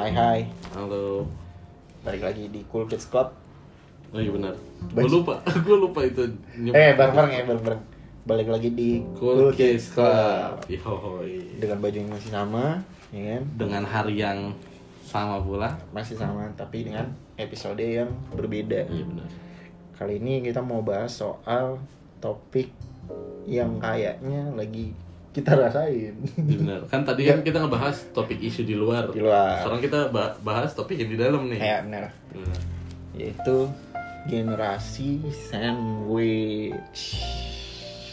Hai hai, Halo. balik lagi di Cool Kids Club. Oh iya benar. Gue lupa. Gue lupa itu. Eh bareng-bareng ya bareng-bareng. Balik lagi di Cool Kids Club. Yoi. Dengan baju yang masih sama, ya kan? Dengan hari yang sama pula. Masih sama tapi dengan episode yang berbeda. Iya benar. Kali ini kita mau bahas soal topik yang kayaknya lagi kita rasain benar. Kan tadi kan kita ngebahas topik isu di luar. di luar. Sekarang kita ba- bahas topik yang di dalam nih. Ya benar. Hmm. Yaitu generasi sandwich.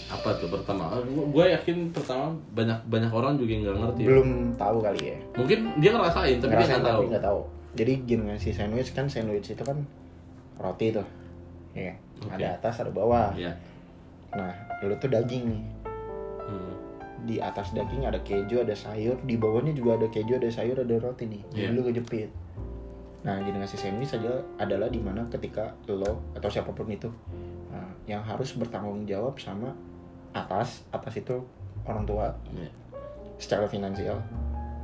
Apa tuh pertama? Gue yakin pertama banyak banyak orang juga nggak ngerti. Belum tahu kali ya. Mungkin dia ngerasain tapi dia Ngerasain nggak tahu. tapi tahu. Jadi generasi sandwich kan sandwich itu kan roti tuh. Ya. Oke. Ada atas, ada bawah. Iya. Nah, lu tuh daging nih. Hmm. Di atas daging ada keju, ada sayur, di bawahnya juga ada keju, ada sayur, ada roti nih. Jadi Iya. lu kejepit. Nah, generasi sandwich saja adalah di mana ketika lo atau siapa pun itu nah, yang harus bertanggung jawab sama atas, atas itu orang tua Iya. secara finansial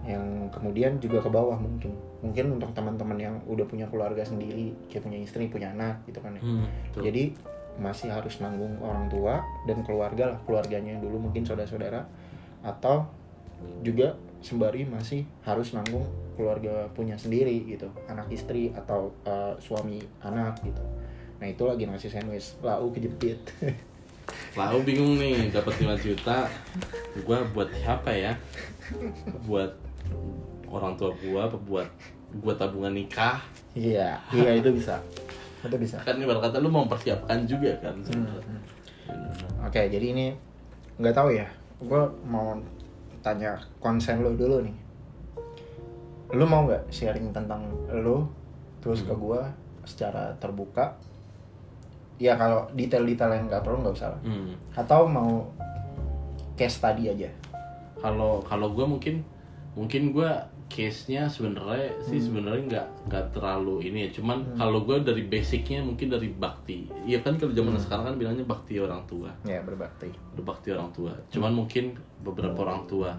yang kemudian juga ke bawah mungkin mungkin untuk teman-teman yang udah punya keluarga sendiri kayak punya istri punya anak gitu kan ya Hmm, betul. jadi masih harus nanggung orang tua dan keluarga lah keluarganya dulu mungkin saudara-saudara atau juga sembari masih harus nanggung keluarga punya sendiri gitu. Anak istri atau uh, suami anak gitu. Nah itu lagi nasi sandwich. Lau kejepit. Lau bingung nih dapat 5 juta. Gua buat siapa ya? Buat orang tua gua apa buat gua tabungan nikah? Iya iya itu bisa. Itu bisa. Kan ibarat kata lu mau mempersiapkan juga kan. Sebenarnya. Oke, jadi ini nggak tahu ya. Gue mau tanya konsen lo dulu nih. Lu mau nggak sharing tentang lo terus ke gue secara terbuka? Ya kalau detail-detail yang nggak perlu nggak usah. lah. Hmm. Atau mau case tadi aja. kalau kalau gua mungkin mungkin gua case nya sebenarnya sih sebenarnya nggak nggak terlalu ini ya cuman kalau gua dari basicnya mungkin dari bakti iya kan kalau zaman sekarang kan bilangnya bakti orang tua Ya berbakti. berbakti orang tua. Cuman mungkin beberapa orang tua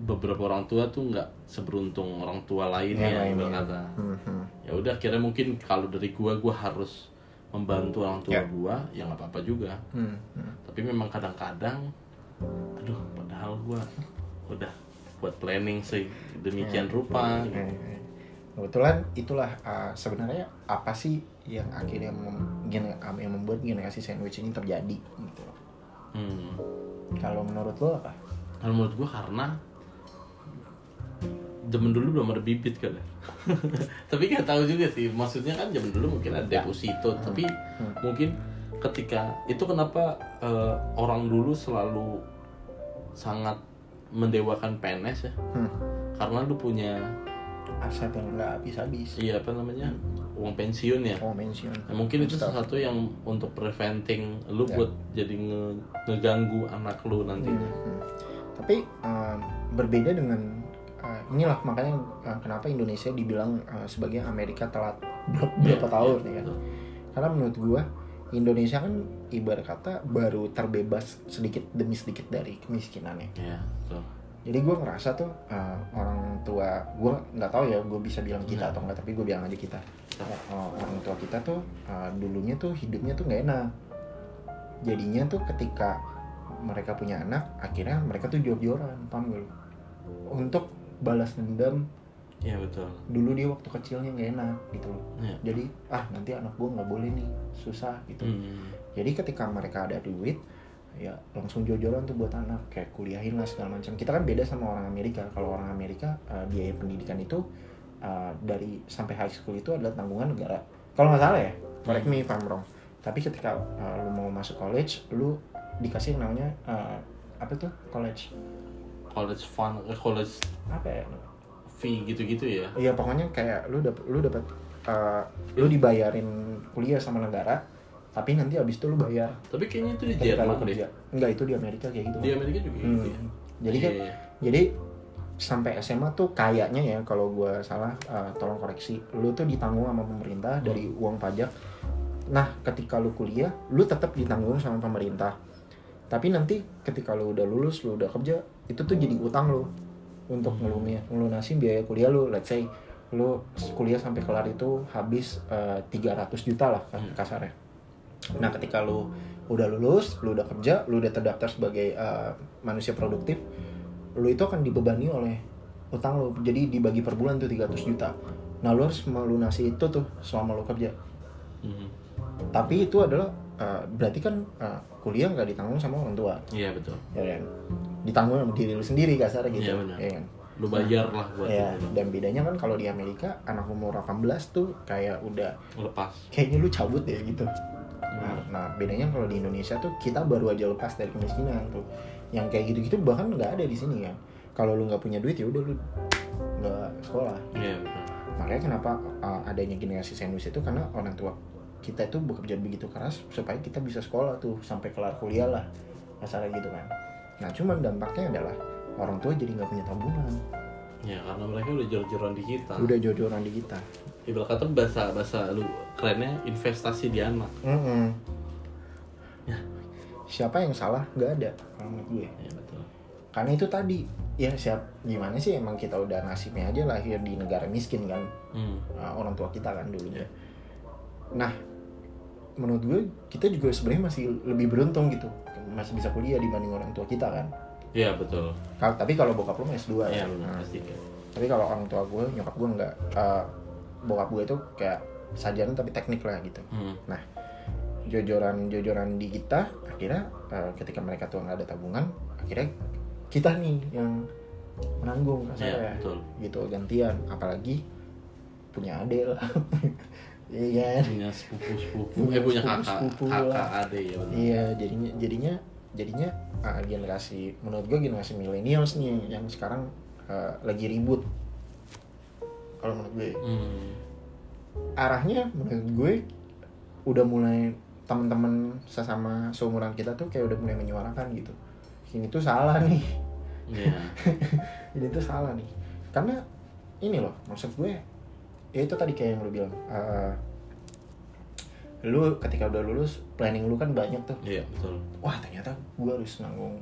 beberapa orang tua tuh nggak seberuntung orang tua lainnya Yang lainnya. berkata. Mhm. Ya udah kira mungkin kalau dari gua gua harus membantu orang tua Ya. gua ya nggak apa-apa juga. Hmm, hmm. Tapi memang kadang-kadang aduh padahal gua udah buat planning sih demikian rupa gitu. Eh, eh. Kebetulan itulah uh, sebenarnya apa sih yang akhirnya mem- gene- yang membuat generasi sandwich ini terjadi gitu. Hmm. Kalau menurut lo apa? Kalau menurut gua karena zaman dulu belum ada bibit kan ya. tapi nggak tahu juga sih maksudnya kan zaman dulu mungkin ada deposito tapi Hmm. mungkin ketika itu kenapa eh, orang dulu selalu sangat mendewakan PNS ya Hmm. karena lu punya aset yang nggak habis-habis iya apa namanya uang pensiun ya oh mention Nah, mungkin itu Stuff. sesuatu yang untuk preventing lu Ya. buat jadi nge- ngeganggu anak lu nantinya Hmm. tapi um, berbeda dengan uh, inilah makanya uh, kenapa Indonesia dibilang uh, sebagai Amerika telat ber- berapa Iya, tahun iya, ya kan betul. karena menurut gua Indonesia kan ibarat kata baru terbebas sedikit demi sedikit dari kemiskinannya Iya, betul. jadi gua ngerasa tuh uh, orang tua gua nggak tahu ya gue bisa bilang kita Hmm. atau enggak tapi gue bilang aja kita Uh, orang tua kita tuh uh, dulunya tuh hidupnya tuh nggak enak jadinya tuh ketika mereka punya anak akhirnya mereka tuh jor-joran paham gak lu untuk balas dendam Iya betul. dulu dia waktu kecilnya nggak enak gitu loh Iya. jadi ah nanti anak gua nggak boleh nih susah gitu Hmm. Jadi ketika mereka ada duit ya langsung jor-joran tuh buat anak kayak kuliahin lah segala macam. Kita kan beda sama orang Amerika. Kalau orang Amerika uh, biaya pendidikan itu uh, dari sampai high school itu adalah tanggungan negara. Kalau nggak salah ya correct me if I'm wrong. Tapi ketika uh, lu mau masuk college lu dikasih namanya uh, apa tuh? College. College fund, college apa ya? fee gitu-gitu ya. iya pokoknya kayak lu dapat lu dapat uh, lu dibayarin kuliah sama negara tapi nanti abis itu lu bayar. Tapi kayaknya itu di Jerman deh. kerja enggak itu di Amerika kayak gitu. Di Amerika juga Hmm. gitu ya. jadi kan Iya, jadi sampai SMA tuh kayaknya ya kalau gua salah uh, tolong koreksi lu tuh ditanggung sama pemerintah dari uang pajak. Nah ketika lu kuliah lu tetap ditanggung sama pemerintah. Tapi nanti ketika lu udah lulus lu udah kerja itu tuh jadi utang lu untuk ngelumi ngelunasin biaya kuliah lu. Let's say lu kuliah sampai kelar itu habis eh, 300 juta lah kan kasarnya nah ketika lu udah lulus lu udah kerja lu udah terdaftar sebagai eh, manusia produktif lu itu akan dibebani oleh utang lu jadi dibagi per bulan tuh 300 juta nah lu harus melunasi itu tuh selama lu kerja Mhm. tapi itu adalah eh, berarti kan eh, kuliah nggak ditanggung sama orang tua Iya betul. ya kan ditanggung sama diri lu sendiri kasarnya gitu Iya, benar. ya kan Lu bayar lah buat ya itu. dan bedanya kan kalau di Amerika anak umur 18 tuh kayak udah lepas. kayaknya lu cabut ya gitu Hmm. nah, nah bedanya kalau di Indonesia tuh kita baru aja lepas dari kemiskinan tuh. Yang kayak gitu-gitu bahkan nggak ada di sini kan? Kalau lu nggak punya duit ya udah lu nggak sekolah. Iya betul. makanya kenapa uh, adanya generasi sandwich itu karena orang tua kita itu bekerja begitu keras supaya kita bisa sekolah tuh sampai kelar kuliah lah. Kasarnya gitu kan. Nah cuman dampaknya adalah orang tua jadi nggak punya tabungan Ya karena mereka udah jor-joran di kita. udah jodoran di kita Ibarat kata bahasa bahasa lu kerennya investasi di anak. Mm-mm. Ya. siapa yang salah nggak ada menurut gue Ya betul. karena itu tadi ya siap gimana sih emang kita udah nasibnya aja lahir di negara miskin kan Hmm. uh, orang tua kita kan dulunya Ya. nah menurut gue kita juga sebenarnya masih lebih beruntung gitu masih bisa kuliah dibanding orang tua kita kan Iya betul. Tapi kalau bokap lu mah S2 Iya ya benar pasti. tapi kalau orang tua gue nyokap gue nggak uh, bokap gue itu kayak sarjana tapi teknik lah gitu Hmm. nah jojoran jojoran di kita akhirnya uh, ketika mereka tuh nggak ada tabungan akhirnya kita nih yang menanggung Iya kasarnya betul. gitu gantian apalagi punya adik lah iya kan Punya sepupu sepupu. Punya Eh punya kakak kakak ade ya iya jadinya jadinya jadinya uh, generasi menurut gue generasi millennials nih yang sekarang uh, lagi ribut. Kalau menurut gue Hmm. arahnya menurut gue udah mulai teman-teman sesama seumuran kita tuh kayak udah mulai menyuarakan gitu. Ini tuh salah nih. Iya. ini tuh salah nih. Karena ini loh maksud gue ya itu tadi kayak yang lu bilang eh, lu ketika udah lulus planning lu kan banyak tuh Iya betul. wah ternyata gue harus nanggung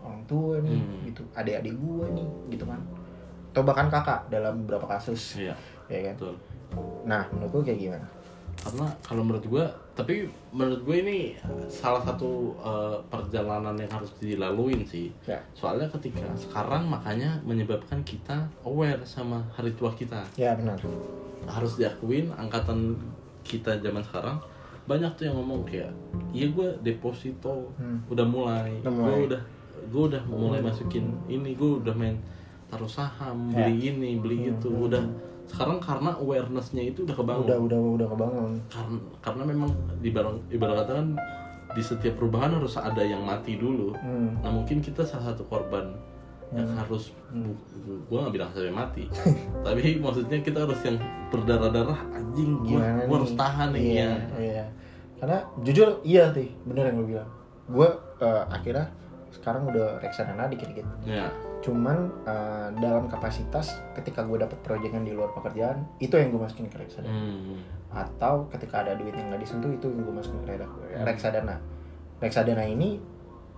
orang tua nih Hmm. gitu adik-adik gue nih gitu kan atau bahkan kakak dalam beberapa kasus Iya ya kan betul. nah menurut gue kayak gimana Karena kalau menurut gue, tapi menurut gue ini salah satu eh, perjalanan yang harus dilaluin sih. ya Soalnya ketika sekarang makanya menyebabkan kita aware sama hari tua kita. ya benar Harus diakuin angkatan kita zaman sekarang banyak tuh yang ngomong kayak iya gue deposito Hmm. udah mulai, Udah gue udah gue udah mulai masukin ini gue udah main taruh saham Ya. beli ini beli Hmm, itu. hmm, udah sekarang karena awarenessnya itu udah kebangun. Udah udah udah kebangun. Karena karena memang di barang ibarat kata kan di setiap perubahan harus ada yang mati dulu. Hmm. nah mungkin kita salah satu korban yang harus bu- gua nggak bilang sampai mati. Tapi maksudnya kita harus yang berdarah darah anjing nih? harus tahan nih iya, ya. iya. karena jujur iya sih bener yang lu bilang. Gue eh, akhirnya sekarang udah reksadana dikit-dikit. Ya cuman eh, dalam kapasitas ketika gue dapet proyekan di luar pekerjaan itu yang gue masukin ke reksadana. Hmm. atau ketika ada duit yang nggak disentuh itu yang gue masukin ke Hmm. reksadana. Reksadana ini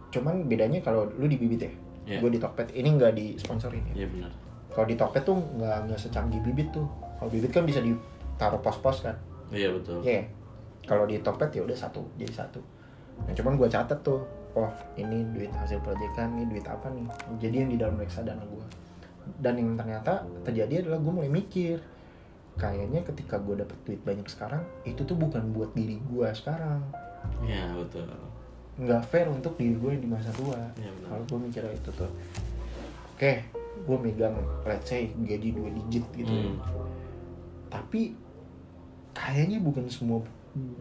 cuman bedanya kalau lu di bibit ya Iya. gue di Tokped ini nggak disponsorin ya iya benar kalau di Tokped tuh nggak nggak secanggih bibit tuh kalau bibit kan bisa ditaruh pos-pos kan iya betul Iya. Kalau di Tokped ya udah satu, jadi satu. Nah, cuman gue catet tuh, oh ini duit hasil proyekan, ini duit apa nih. Jadi yang di dalam reksadana gue. Dan yang ternyata terjadi adalah gue mulai mikir, kayaknya ketika gue dapet duit banyak sekarang, itu tuh bukan buat diri gue sekarang. iya betul Nggak fair untuk diri gue di masa tua. Benar. Kalau gue mikirnya itu tuh, oke, gue megang, let's say gaji dua digit gitu. ya. Hmm. Tapi kayaknya bukan semua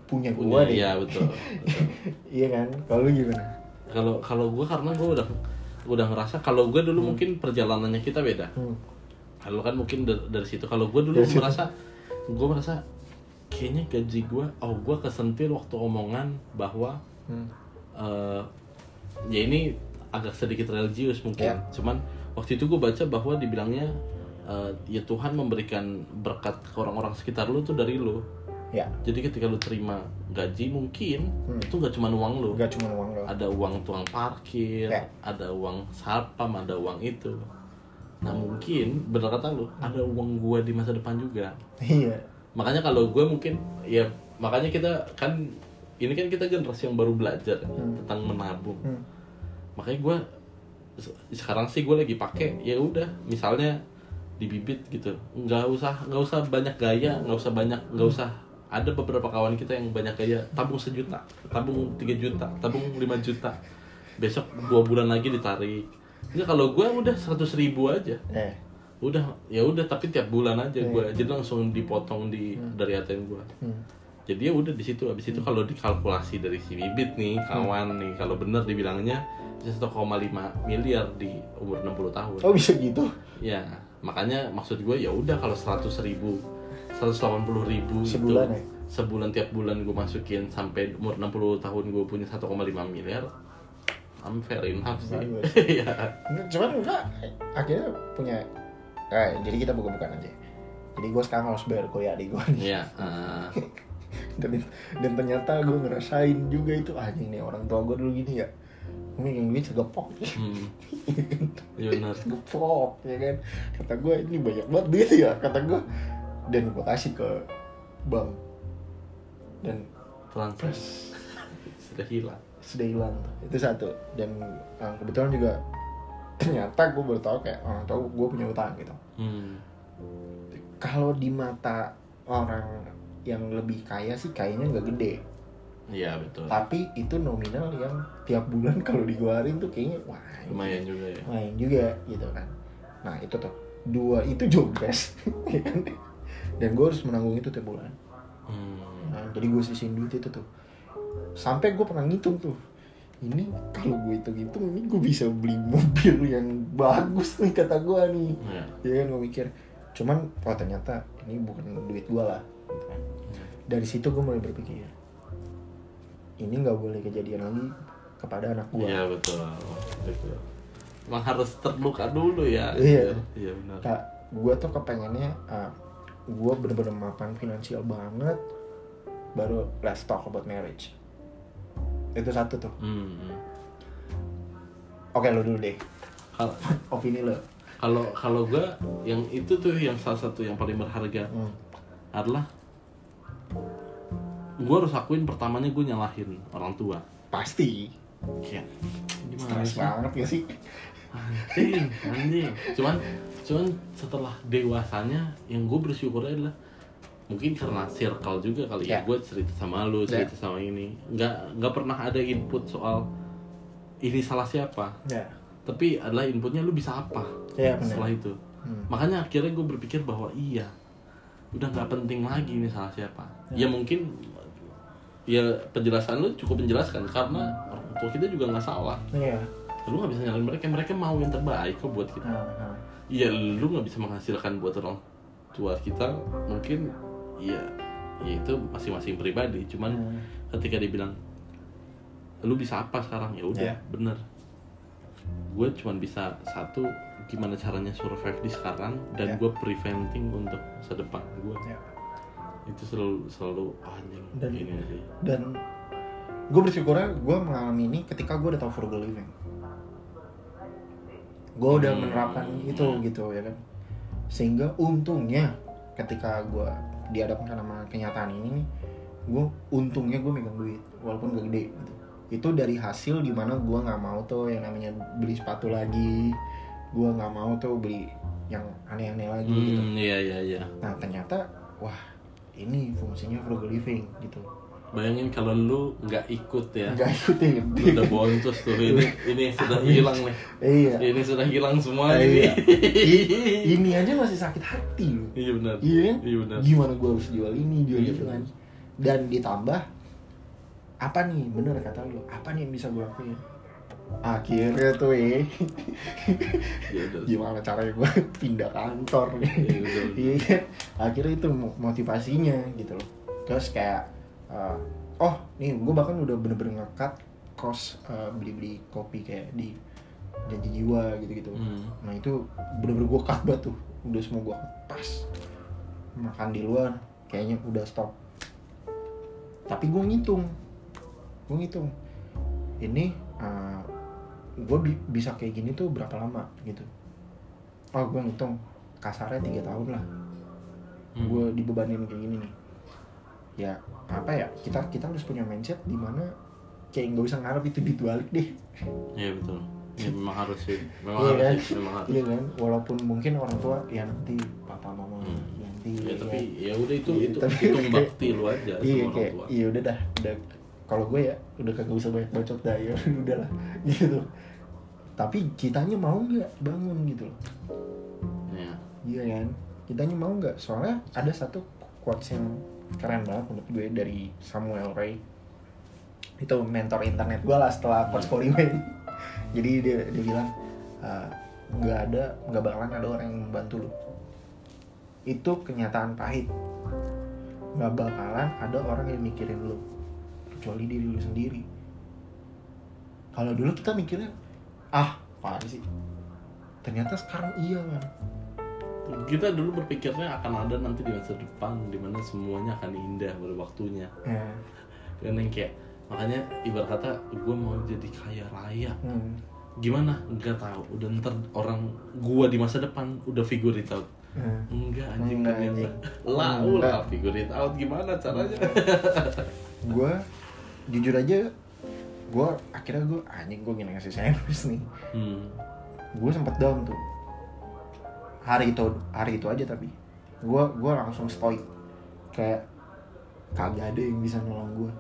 punya gue punya deh. iya betul, betul. Iya kan? Kalau gimana? kalau kalau gue karena gue udah udah ngerasa kalau gue dulu mungkin perjalanannya kita beda Hmm. kalau kan mungkin dari, dari situ kalau gue dulu Dari merasa gue merasa kayaknya gaji gue oh gue kesentil waktu omongan bahwa Hmm. Eh, ya ini agak sedikit religius mungkin Ya. cuman waktu itu gue baca bahwa dibilangnya eh, ya Tuhan memberikan berkat ke orang-orang sekitar lu tuh dari lu Ya, jadi ketika lu terima gaji mungkin Hmm. itu gak cuma uang lu nggak cuma uang lo. ada uang tukang parkir, Ya. ada uang satpam, ada uang itu. nah mungkin bener kata lu ada uang gua di masa depan juga iya makanya kalau gue mungkin ya makanya kita kan ini kan kita generasi yang baru belajar Hmm. tentang menabung. Hmm. makanya gue sekarang sih gue lagi pakai ya udah misalnya di bibit gitu. Nggak usah nggak usah banyak gaya nggak usah banyak nggak usah. Ada beberapa kawan kita yang banyak gaya tabung sejuta tabung 3 juta tabung 5 juta. Besok dua bulan lagi ditarik. Enggak kalau gue udah 100 ribu aja. Eh. Udah ya udah tapi tiap bulan aja Hmm. gue jadi langsung dipotong di dari ATM gue hmm. Jadi ya udah di situ habis itu kalau dikalkulasi dari si bibit nih kawan nih kalau bener dibilangnya bisa 1,5 miliar di umur 60 tahun. Oh bisa gitu? Ya makanya maksud gue ya udah kalau 100 ribu 180 ribu Sebulan itu, ya? sebulan tiap bulan gue masukin sampai umur 60 tahun gue punya 1,5 miliar I'm fair enough sih. Ya cuman enggak akhirnya punya eh, jadi kita buka-bukaan aja. Jadi gue sekarang harus bayar kuliah adik gue nih. Ya eh, dan, dan ternyata gue ngerasain juga itu anjing nih orang tua gue dulu gini ya. Gue megang duit segepok hmm, ya benar. Segepok ya kan? Kata gue ini banyak banget duit ya. Kata gue dan gue kasih ke bank dan transfer sudah hilang. Sudah hilang. Itu satu. Dan eh, kebetulan juga ternyata gue baru tahu kayak orang tahu gue punya utang gitu. Hmm. kalau di mata orang yang lebih kaya sih kayaknya nggak gede Iya betul. tapi itu nominal yang tiap bulan kalau dikeluarin tuh kayaknya wah Lumayan juga ya. lumayan juga gitu kan nah itu tuh dua itu jobres ya kan? dan gue harus menanggung itu tiap bulan Hmm. nah, jadi gue sisihin duit itu tuh sampai gue pernah ngitung tuh ini kalau gue hitung-hitung ini gue bisa beli mobil yang bagus nih kata gue nih Ya. ya kan gue mikir cuman oh ternyata ini bukan duit gue lah gitu kan. dari situ gue mulai berpikir ini nggak boleh kejadian lagi kepada anak gue Iya betul. Betul. Emang harus terluka dulu ya. Iya. Iya benar. kak gue tuh kepengennya uh, gue bener-bener mapan finansial banget baru let's talk about marriage itu satu tuh Hmm. hmm. oke lo dulu deh Kalau opini lo kalau kalau gue yang itu tuh yang salah satu yang paling berharga hmm. adalah gue harus akuin pertamanya gue nyalahin orang tua. pasti. Kayak gimana stres sih? banget gak sih? Anjing anjing. Cuman cuman setelah dewasanya yang gue bersyukurnya adalah mungkin karena circle juga kali ya. Ya. gue cerita sama lu cerita sama ini. Nggak nggak pernah ada input soal ini salah siapa. Ya. Tapi adalah inputnya lu bisa apa ya benar. setelah itu. Hmm. makanya akhirnya gue berpikir bahwa iya udah nggak penting lagi ini salah siapa. Ya, mungkin ya penjelasan lu cukup menjelaskan karena orang tua kita juga nggak salah iya lu nggak bisa nyalain mereka mereka mau yang terbaik kok buat kita Nah, nah. Iya, lu nggak bisa menghasilkan buat orang tua kita mungkin ya ya itu masing-masing pribadi cuman Hmm. ketika dibilang lu bisa apa sekarang ya udah Ya. bener gue cuman bisa satu gimana caranya survive di sekarang dan Ya. gue preventing untuk masa depan gue Ya. Itu selalu selalu anjing Dan- ini sih. dan gue bersyukurnya gue mengalami ini ketika gue udah tahu frugal living. Gue udah Hmm. menerapkan itu gitu ya kan? Sehingga untungnya ketika gue dihadapkan sama kenyataan ini nih gue untungnya gue megang duit walaupun gak gede gitu. Itu dari hasil di mana gue nggak mau tuh yang namanya beli sepatu lagi gue nggak mau tuh beli yang aneh-aneh lagi gitu. Hmm, iya iya iya. Nah ternyata wah ini fungsinya frugal living gitu. Bayangin kalau lu nggak ikut ya. Nggak ikutin lu udah boncos tuh. Ini ini sudah hilang nih. Iya. Ini sudah hilang semua Iya. ini ini aja masih sakit hati loh iya benar. Iya kan? Iya benar. Gimana gue harus jual ini jual Iya. itu kan? Dan ditambah apa nih? Bener kata lu. Apa nih yang bisa gue lakuin akhirnya tuh eh. Iya, betul. gimana caranya gue pindah kantor Iya, betul, betul. iya kan? Akhirnya itu mo- motivasinya gitu loh. Terus kayak uh, oh nih gue bahkan udah bener-bener ngekat kos uh, beli-beli kopi kayak di janji jiwa gitu-gitu. Hmm. nah itu bener-bener gue cut banget tuh. Udah semua gue pas. Makan di luar kayaknya udah stop. Tapi gue ngitung. Gue ngitung. Ini gue bisa kayak gini tuh berapa lama gitu oh gue ngitung kasarnya tiga tahun lah Hmm. gue dibebanin kayak gini nih ya apa ya kita kita harus punya mindset di mana kayak nggak usah ngarep itu duit balik deh Iya betul. Ya memang harus sih. Memang Iya harus kan? sih, memang harus. iya kan walaupun mungkin orang tua ya nanti papa mama Hmm. nanti Ya tapi ya udah itu Iya, itu tapi hitung kayak- bakti lu aja iya sama orang tua. iya udah dah udah kalau gue ya udah kagak usah banyak bacot dah ya udah lah gitu. Tapi kitanya mau nggak bangun gitu loh. Iya. iya kan? Kitanya mau nggak? Soalnya ada satu quotes yang keren banget menurut gue dari Samuel Ray. Itu mentor internet gue lah setelah coach Corey Wayne jadi dia dia bilang "Ah, nggak ada nggak bakalan ada orang yang membantu lu. Itu kenyataan pahit. Nggak bakalan ada orang yang mikirin lu kecuali diri lu sendiri kalau dulu kita mikirnya ah apa sih ternyata sekarang iya kan Kita dulu berpikirnya akan ada nanti di masa depan di mana semuanya akan indah pada waktunya. ya. Kan yang kayak makanya ibarat kata gue mau jadi kaya raya. Hmm. Gimana? Enggak tahu. Udah ntar orang gua di masa depan udah figure it out. Hmm. Enggak anjing Enggak, ternyata. Enggak. lah figure it out gimana caranya? gue jujur aja gue akhirnya gue anjing gue gini ngasih sandwich nih. Hmm. gue sempet down tuh. Hari itu hari itu aja tapi. Gue gue langsung stoik. Kayak kagak ada yang bisa nolong gue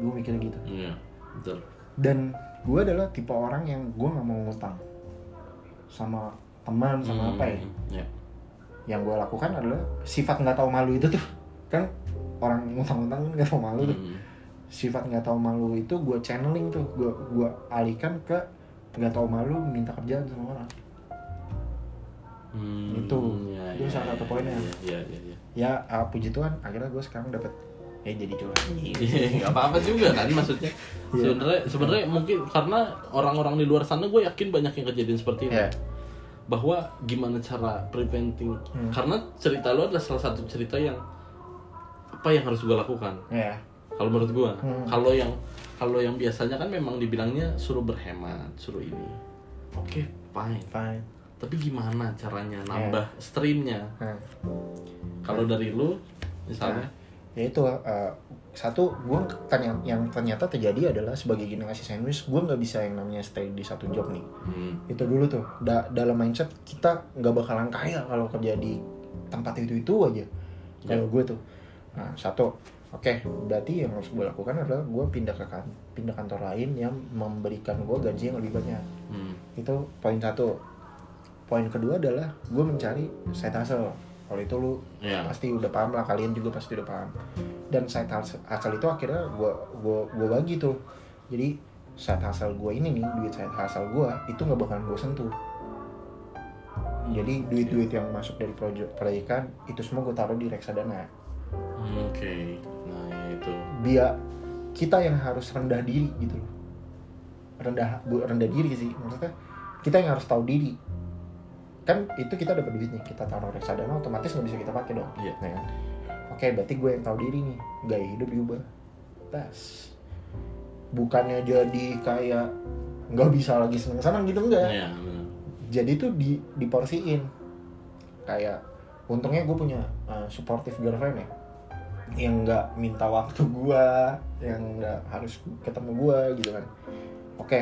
gue mikirnya gitu. Iya, betul. dan gue adalah tipe orang yang gue nggak mau ngutang. Sama teman sama apa ya. Hmm, ya. yang gue lakukan adalah sifat nggak tahu malu itu tuh. Kan orang ngutang-ngutang kan nggak tahu malu tuh. Hmm. Sifat nggak tahu malu itu gue channeling tuh gue gue alihkan ke nggak tahu malu minta kerjaan sama orang Hmm, Itu. ya, Itu ya, salah satu ya, poinnya. Iya, iya, iya. ya uh, puji Tuhan akhirnya gue sekarang dapat ya jadi curhat Gak apa-apa juga kan maksudnya. Iya. Sebenarnya sebenarnya mungkin karena orang-orang di luar sana gue yakin banyak yang kejadian seperti itu. ya Bahwa gimana cara preventing Hmm. karena cerita lo adalah salah satu cerita yang apa yang harus gue lakukan. ya Kalau menurut gue, Hmm. kalau yang kalau yang biasanya kan memang dibilangnya suruh berhemat, suruh ini. Oke, fine. fine Tapi gimana caranya Iya. nambah streamnya? nah, Kalau dari lu misalnya, ya itu uh, satu gue tanya yang ternyata terjadi adalah sebagai generasi sandwich gue nggak bisa yang namanya stay di satu job nih hmm, itu dulu tuh da- dalam mindset kita nggak bakalan kaya kalau kerja di tempat itu itu aja kalau gue tuh nah, satu oke. Berarti yang harus gue lakukan adalah gue pindah ke kan pindah kantor lain yang memberikan gue gaji yang lebih banyak. Hmm, itu poin satu. Poin kedua adalah gue mencari side hustle. Kalau itu lu Iya. pasti udah paham lah kalian juga pasti udah paham. Dan side hustle itu akhirnya gue gua gua bagi tuh. Jadi side hustle gue ini nih duit side hustle gue itu nggak bakalan gue sentuh. Jadi duit-duit yang masuk dari proyek proyekan itu semua gue taruh di reksadana Hmm, Oke, nah ya itu. biar kita yang harus rendah diri gitu loh. Rendah bu rendah diri sih maksudnya kita yang harus tahu diri. Kan itu kita dapat duitnya kita taruh reksadana otomatis nggak bisa kita pakai dong. Iya. Nah, kan? oke berarti gue yang tahu diri nih gaya hidup diubah tas bukannya jadi kayak nggak bisa lagi seneng seneng gitu enggak. Iya, benar. jadi tuh di diporsiin. Kayak untungnya gue punya uh, supportive girlfriend ya yang nggak minta waktu gua yang nggak harus ketemu gua gitu kan. Oke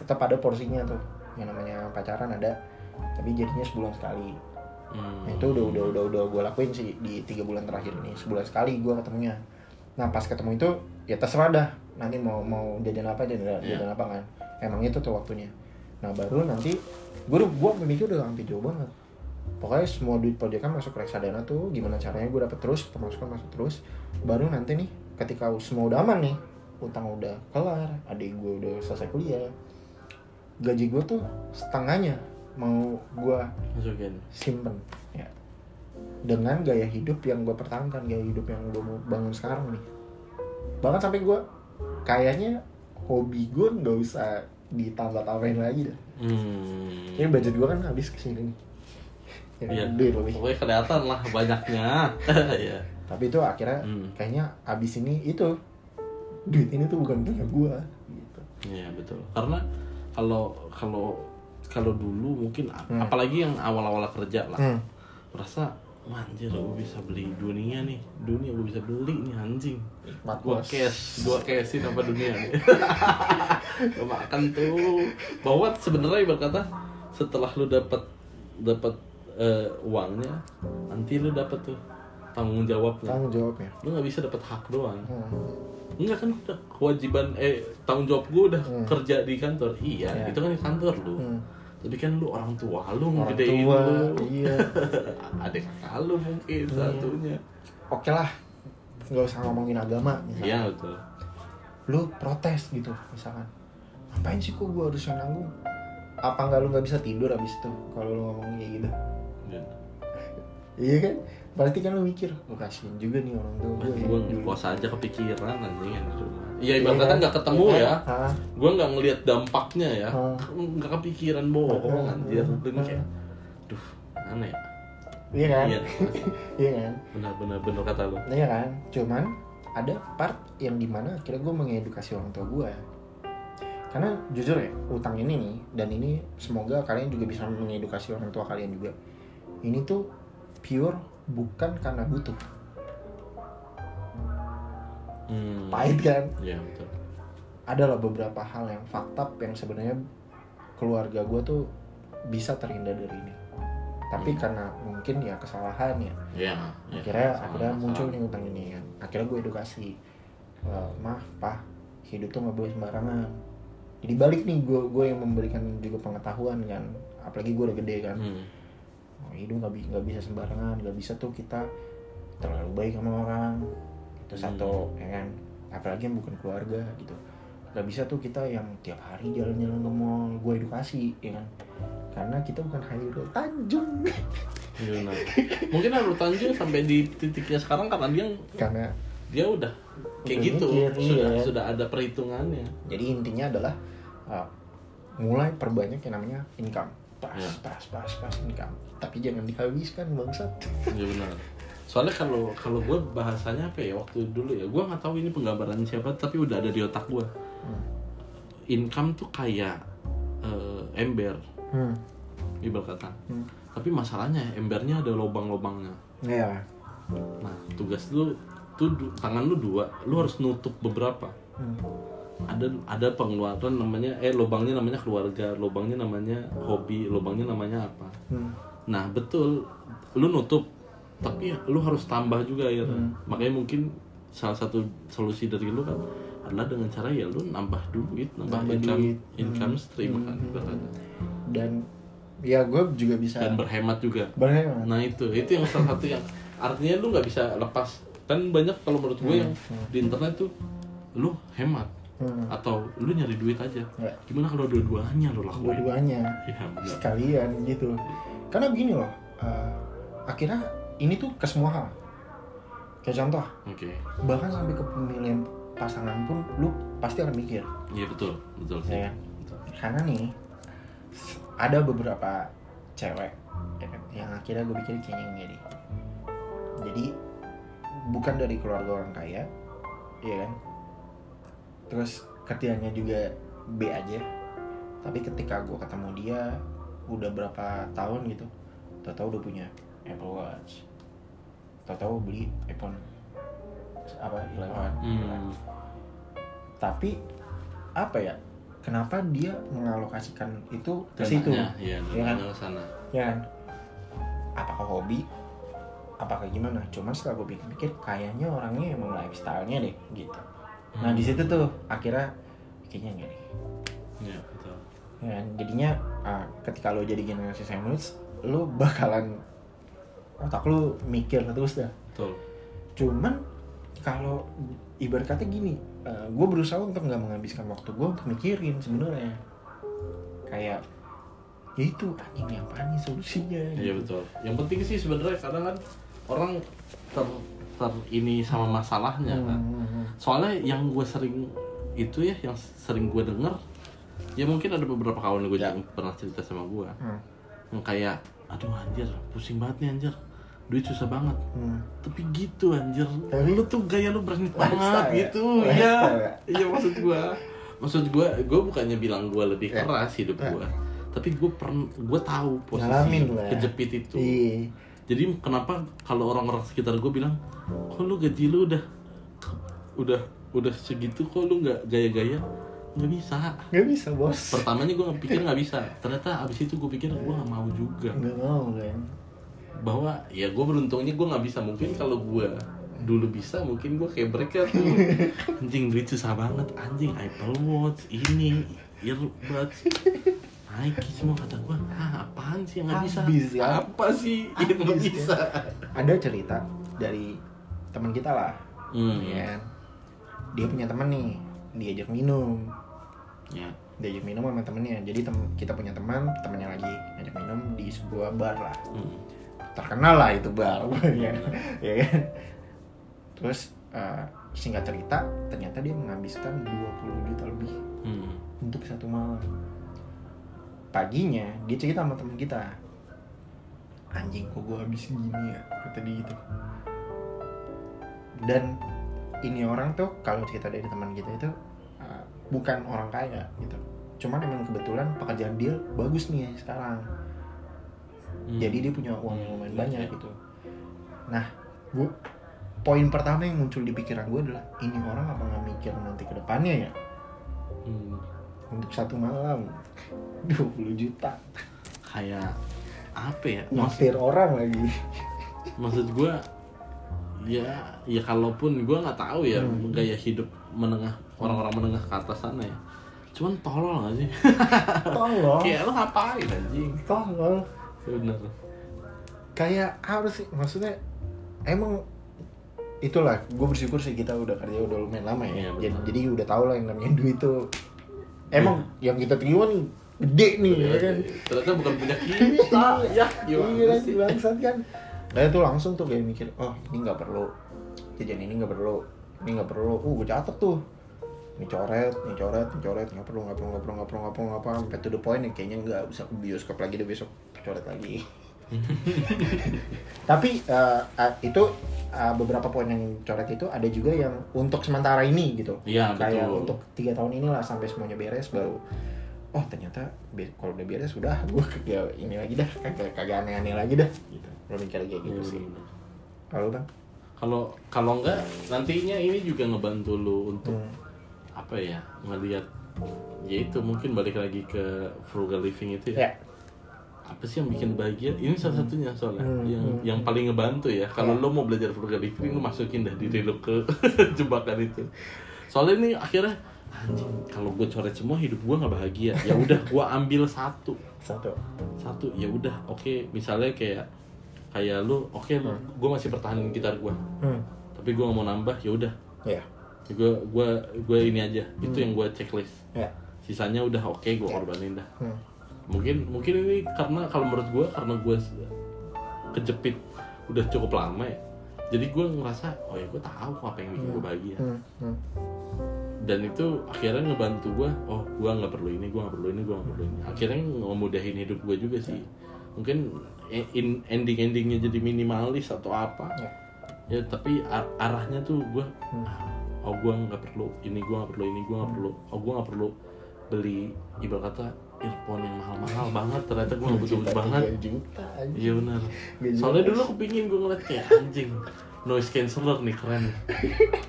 tetap ada porsinya tuh. Yang namanya pacaran ada tapi jadinya sebulan sekali. Hmm. Nah, itu udah udah udah udah gue lakuin sih di tiga bulan terakhir ini. Sebulan sekali gue ketemunya. Nah pas ketemu itu ya terserah dah. Nanti mau mau jajan apa jajan, Iya. jajan apa kan. Emang itu tuh waktunya. Nah baru nanti gue gue mikir udah hampir jauh banget pokoknya semua duit proyekan masuk ke reksadana tuh gimana caranya gue dapet terus pemasukan masuk terus. Baru nanti nih ketika semua udah aman nih utang udah kelar adik gue udah selesai kuliah gaji gue tuh setengahnya mau gue Masukin. simpen ya. Dengan gaya hidup yang gue pertahankan gaya hidup yang gue mau bangun sekarang nih. Bahkan sampai gue kayaknya hobi gue nggak usah ditambah tambahin lagi dah. Hmm. ini budget gue kan habis ke sini nih ya, Iya. duit lebih Pokoknya kelihatan lah banyaknya. Iya. tapi itu akhirnya Hmm. kayaknya abis ini itu duit ini tuh bukan punya gue gitu Iya betul. Karena kalau kalau kalau dulu mungkin Hmm. apalagi yang awal-awal kerja lah Hmm. merasa "Wah, anjir gue bisa beli dunia nih dunia gue bisa beli nih anjing bos. cash gua cashin apa dunia nih makan tuh bahwa sebenarnya berkata setelah lu dapat dapat eh, uangnya nanti lu dapat tuh tanggung jawabnya. Tanggung jawabnya. Lu nggak bisa dapat hak doang. Hmm. enggak kan udah kewajiban eh tanggung jawab gue udah Hmm. kerja di kantor. Iya Iya. itu kan di kantor lu. Hmm. tapi kan lu orang tua lu orang ngegedein tua lu. iya. Adik kakak lu mungkin satunya. Oke lah nggak usah ngomongin agama misalkan. iya betul. Lu protes gitu misalkan. Ngapain sih kok gue harus yang nanggung? Apa nggak lu nggak bisa tidur abis itu kalau lu ngomong kayak gitu Iya. iya kan? Berarti kan lu mikir oh kasihan juga nih orang tua gue gue ngekos aja kepikiran anjing. Yang di rumah iya Iya ibaratnya kan? nggak ketemu Iya. ya. Kan? Gue nggak ngelihat dampaknya ya. Nggak kepikiran bohong anjir. Dan kayak duh aneh ya. Iya kan? Iya. Iya kan? Benar benar benar kata lu. Iya kan? Cuman ada part yang di mana akhirnya gue mengedukasi orang tua gue karena jujur ya utang ini nih dan ini semoga kalian juga bisa mengedukasi orang tua kalian juga ini tuh pure bukan karena butuh. Hmm. pahit kan? Iya betul. Ada lah beberapa hal yang fakta yang sebenarnya keluarga gue tuh bisa terhindar dari ini. Tapi Hmm. karena mungkin ya kesalahan ya. Iya iya. akhirnya Salah, akhirnya muncul nih utang ini kan. Akhirnya gue edukasi "Eh, mah pah hidup tuh nggak boleh sembarangan. Jadi balik nih gue gue yang memberikan juga pengetahuan kan. Apalagi gue udah gede kan. Hmm. Oh, hidup nggak bi- nggak bisa sembarangan nggak bisa tuh kita terlalu baik sama orang itu Hmm. satu ya kan? Apalagi yang bukan keluarga gitu. Nggak bisa tuh kita yang tiap hari jalan-jalan ke mall gue edukasi ya kan? Karena kita bukan Hairul Tanjung. Iya, mungkin Haru Tanjung sampai di titiknya sekarang karena dia karena dia udah kayak Udah gitu mikir, sudah iya. sudah ada perhitungannya. Jadi intinya adalah uh, mulai perbanyak yang namanya income. Pas Ya. pas pas pas income tapi jangan dihabiskan bangsat Iya benar. Soalnya kalau kalau gue bahasanya apa ya waktu dulu ya, gue nggak tahu ini penggambaran siapa, tapi udah ada di otak gue. Hmm. Income tuh kayak eh, ember, hmm. ibarat kata. Hmm. Tapi masalahnya embernya ada lubang-lubangnya. ya Nah tugas lu tuh tangan lu dua, lu harus nutup beberapa. Hmm. Ada ada pengeluaran namanya eh lubangnya namanya keluarga, lubangnya namanya hobi, lubangnya namanya apa. Hmm. Nah betul, lu nutup, tapi ya, lu harus tambah juga ya. Hmm. Makanya mungkin salah satu solusi dari lu kan adalah dengan cara ya lu nambah duit, nambah, Nambah income, duit. income Hmm. stream kan, Hmm. ibaratnya. dan ya gue juga bisa dan berhemat juga. berhemat Nah itu, itu yang salah satu yang artinya lu nggak bisa lepas. Kan banyak kalau menurut gue Hmm. yang di internet tuh lu hemat Hmm. atau lu nyari duit aja. Ya. Gimana kalau dua-duanya lu lakuin? dua-duanya benar. sekalian gitu karena begini loh uh, akhirnya ini tuh ke semua hal. Kayak contoh Oke, bahkan sampai ke pemilihan pasangan pun lu pasti akan mikir. Iya betul, betul sih. ya kan? Betul. karena nih ada beberapa cewek ya kan, yang akhirnya gue pikir kayaknya enggak deh. Jadi bukan dari keluarga orang kaya ya kan? Terus kerjanya juga B aja. Tapi ketika gue ketemu dia udah berapa tahun gitu tau-tau udah punya Apple Watch tau-tau beli iPhone apa 11 Hmm. tapi apa ya kenapa dia mengalokasikan itu ke situ Iya, Iya kan? dananya ke sana. ya kan apakah hobi apakah gimana cuman setelah gue pikir-pikir kayaknya orangnya emang lifestyle-nya deh gitu nah Hmm. di situ tuh akhirnya kayaknya enggak deh Iya, betul. Ya kan? jadinya ah, ketika lo jadi generasi sandwich lo bakalan otak lo mikir terus dah Betul. cuman kalau ibarat kata gini gue berusaha untuk nggak menghabiskan waktu gue untuk mikirin sebenarnya kayak ya itu anjing yang apa nih solusinya Iya gitu. betul. Yang penting sih sebenarnya kadang kan orang ter ter ini sama masalahnya kan. Hmm, Soalnya yang gue sering itu ya, yang sering gue denger, ya mungkin ada beberapa kawan gue Ya. yang pernah cerita sama gue, hmm, yang kayak, aduh anjir, pusing banget nih anjir, duit susah banget. hmm. Tapi gitu anjir, Tapi- lu tuh gaya lu berani banget ya? gitu, iya, ya? iya maksud gue, maksud gue, gue bukannya bilang gue lebih Ya. keras hidup Ya. gue, tapi gue pernah gue tahu posisi Ngalamin kejepit itu Iya. jadi kenapa kalau orang-orang sekitar gue bilang kok lu gaji lu udah udah udah segitu kok lu nggak gaya-gaya nggak bisa Gak bisa bos. pertamanya gue pikir nggak bisa ternyata abis itu gue pikir gue nggak mau juga Gak mau kan. bahwa ya gue beruntungnya gue nggak bisa mungkin kalau gue dulu bisa mungkin gue kayak mereka tuh anjing duit susah banget anjing Apple Watch ini earbuds Nike semua kata gue ah apaan sih nggak bisa Habis, ya. apa sih yang nggak Habis, bisa Ada cerita dari teman kita lah. hmm. Ya. Dia punya teman nih, diajak minum. ya Diajak minum sama temennya. Jadi tem kita punya teman, temennya lagi ngajak minum di sebuah bar lah. hmm. terkenal lah itu bar ya ya kan terus eh, singkat cerita ternyata dia menghabiskan 20 juta lebih Hmm. untuk satu malam paginya dia cerita sama temen kita anjing kok gue habis gini ya kata dia gitu dan ini orang tuh kalau cerita dari teman kita itu eh, bukan orang kaya gitu. Cuman emang kebetulan pekerjaan dia bagus nih sekarang. Hmm. jadi dia punya uang yang lumayan Iya, banyak iya. gitu. Nah gue poin pertama yang muncul di pikiran gue adalah ini orang apa nggak mikir nanti ke depannya ya? Hmm. untuk satu malam 20 juta. Kayak apa ya? Maksud, orang lagi. Maksud gue ya ya kalaupun gue nggak tahu ya Hmm. gaya hidup menengah orang-orang menengah ke atas sana ya. Cuman tolol gak sih? Tolong kayak lo ngapain anjing? Tolong bener. Kayak apa sih maksudnya emang itulah gue bersyukur sih kita udah kerja udah lumayan lama ya. Iya, jadi, jadi udah tau lah yang namanya duit tuh. Emang yang kita terima nih gede nih ya kan? ternyata bukan punya kita. Ya iya gimana kan sih? bangsat kan nah itu langsung tuh kayak mikir oh ini nggak perlu jajan ini nggak perlu ini nggak perlu uh gue catet tuh ini coret, ini coret, ini coret, nggak perlu, nggak perlu, nggak perlu, nggak perlu, nggak perlu, nggak perlu, sampai to the point ya kayaknya nggak bisa ke bioskop lagi deh besok coret lagi. Tapi eh, itu eh, beberapa poin yang coret itu ada juga yang untuk sementara ini gitu. Iya, Kayak betul. untuk tiga tahun inilah sampai semuanya beres baru. Oh ternyata kalau udah beres sudah gue ya ini lagi dah kagak kagak aneh-aneh lagi dah gitu. Lo mikir kayak gitu sih. Kalau bang? kalau kalau enggak nantinya ini juga ngebantu lu untuk Hmm. apa ya ngelihat ya itu mungkin balik lagi ke frugal living itu ya Ya. apa sih yang bikin bahagia ini salah satunya soalnya Hmm, yang hmm. yang paling ngebantu ya kalau Ya. lo mau belajar frugal living lo masukin dah diri lo ke jebakan itu soalnya ini akhirnya anjing kalau gue coret semua hidup gue nggak bahagia ya udah gue ambil satu Satu. satu ya udah oke misalnya kayak kayak lu oke gue masih pertahanin gitar gue Hmm. tapi gue nggak mau nambah ya udah Ya. gue gue gue ini aja itu yang gue checklist Ya. sisanya udah oke gue korbanin dah Hmm. mungkin mungkin ini karena kalau menurut gue karena gue kejepit udah cukup lama ya jadi gue ngerasa oh ya gue tahu apa yang bikin gue bahagia Hmm. Hmm. Dan itu akhirnya ngebantu gue oh gue nggak perlu ini gue nggak perlu ini gue nggak perlu ini. Akhirnya ngemudahin hidup gue juga sih. Mungkin in, ending endingnya jadi minimalis atau apa. Ya. ya tapi ar- arahnya tuh gue Hmm. oh gue nggak perlu ini gue nggak perlu ini gue nggak perlu oh gue nggak perlu beli ibarat kata earphone yang mahal-mahal banget. Ternyata gue nggak butuh banget. iya benar. Soalnya dulu aku pingin gue ngeliat kayak anjing noise canceller nih keren.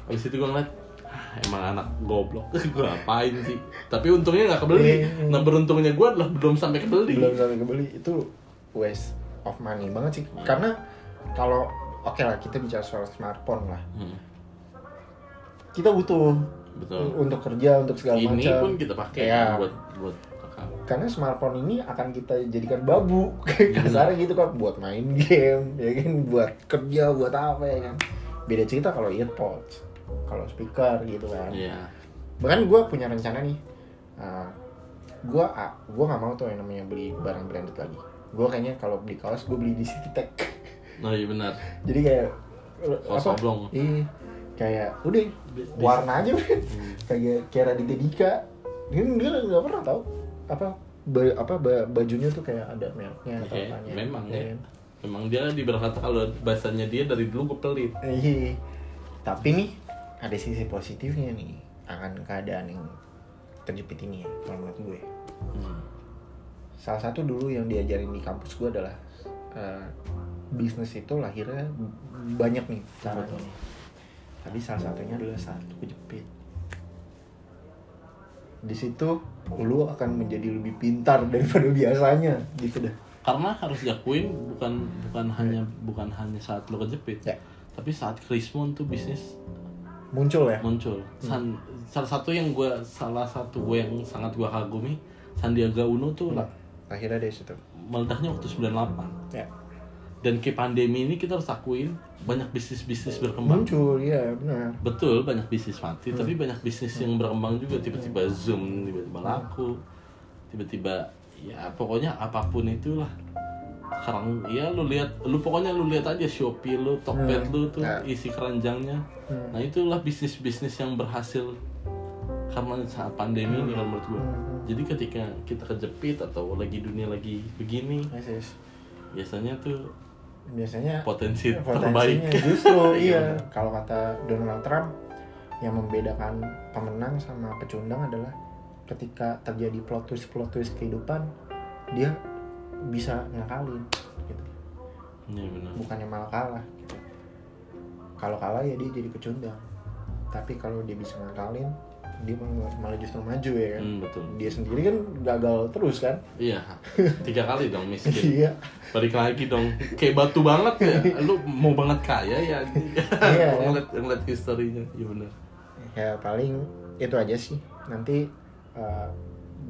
Habis itu gue ngeliat "Ah, emang anak goblok. Gue apain sih? Tapi untungnya nggak kebeli. Hmm. nah beruntungnya gue adalah belum sampai kebeli. Belum sampai kebeli. Itu waste of money banget sih. Karena kalau oke lah kita bicara soal smartphone lah. Hmm, kita butuh betul. untuk kerja untuk segala ini macam. pun kita pakai Ya. buat buat karena smartphone ini akan kita jadikan babu. Kasarnya gitu kan. Buat main game ya kan? Buat kerja buat apa ya kan? Beda cerita kalau earpods kalau speaker gitu kan iya bahkan gue punya rencana nih uh, gue uh, gue nggak mau tuh yang namanya beli barang branded lagi gue kayaknya kalau beli kaos gue beli di City Tech nah iya benar jadi kayak Kaos oblong. iya kayak udah warna aja men Hmm. kayak kayak Raditya Dika dia nggak pernah tahu apa ba- apa ba- bajunya tuh kayak ada mereknya atau Iya, apanya memang Iya ya. kan? Memang dia diberkata kalau bahasanya dia dari dulu gue pelit. Iya. Tapi nih ada sisi positifnya nih akan keadaan yang terjepit ini ya, kalau menurut gue. Hmm. salah satu dulu yang diajarin di kampus gue adalah eh, bisnis itu lahirnya banyak nih caranya Betul. tapi salah satunya adalah satu kejepit di situ lu akan menjadi lebih pintar daripada biasanya gitu dah karena harus diakuin bukan bukan hanya bukan hanya saat lo kejepit Ya. tapi saat Krismon tuh bisnis muncul ya? Muncul. San- salah satu yang gue salah satu gue yang sangat gue kagumi Sandiaga Uno tuh lah akhirnya dari situ. meledaknya waktu 98 ya. Dan ke pandemi ini kita harus akuin banyak bisnis bisnis berkembang. Muncul ya benar. Betul banyak bisnis mati tapi banyak bisnis yang berkembang juga. Tiba-tiba zoom tiba-tiba laku tiba-tiba ya pokoknya apa pun itulah sekarang ya lu lihat lu pokoknya lu lihat aja Shopee lu Tokped lu tuh Ya. isi keranjangnya Hmm. nah itulah bisnis bisnis yang berhasil karena saat pandemi ini kalau menurut gua Hmm. jadi ketika kita kejepit atau lagi dunia lagi begini Yes, yes. biasanya tuh biasanya potensi potensinya terbaik justru Iya, iya kalau kata Donald Trump yang membedakan pemenang sama pecundang adalah ketika terjadi plot twist plot twist kehidupan dia bisa ngakalin gitu. Iya benar. Bukannya malah kalah gitu. kalau kalah ya dia jadi pecundang tapi kalau dia bisa ngakalin dia malah, justru maju ya kan? Hmm, betul. Dia sendiri kan gagal terus kan? Iya. Tiga kali dong miskin iya. Balik lagi dong. Kayak batu banget ya. Lu mau banget kaya ya Iya. ngeliat ngeliat historinya. Iya benar. Ya paling itu aja sih. Nanti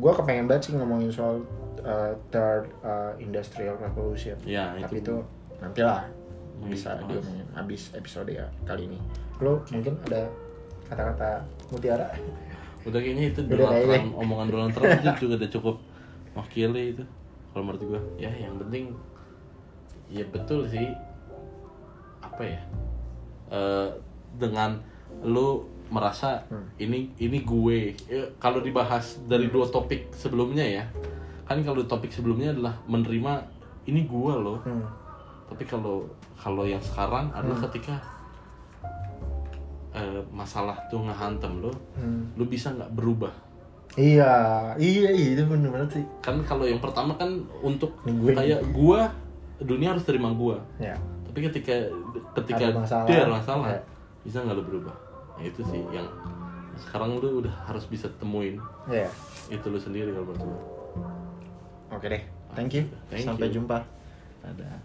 gue kepengen banget sih ngomongin soal uh, third uh, industrial revolution. Ya tapi itu. itu nantilah Hmm, bisa diomongin habis episode ya kali ini. Lo mungkin ada kata-kata mutiara? Udah kayaknya itu Udah Donald kayaknya. Trump omongan Donald Trump itu juga udah cukup mewakili itu kalau menurut gua. Ya yang penting ya betul sih. Apa ya? Eh, dengan lu merasa Hmm. ini ini gue Ya, kalau dibahas dari dua topik sebelumnya ya kan kalau topik sebelumnya adalah menerima ini gua loh hmm. tapi kalau kalau yang sekarang adalah Hmm. ketika eh, masalah tuh ngehantem lo Hmm. lu bisa nggak berubah iya iya iya itu bener banget sih kan kalau yang pertama kan untuk gue. kayak gua dunia harus terima gua ya tapi ketika ketika Ada masalah. dia ada masalah Ya. bisa nggak lu berubah nah, itu sih yang sekarang lu udah harus bisa temuin ya itu lu sendiri kalau menurut oke deh thank you. Thank sampai you. jumpa. Ada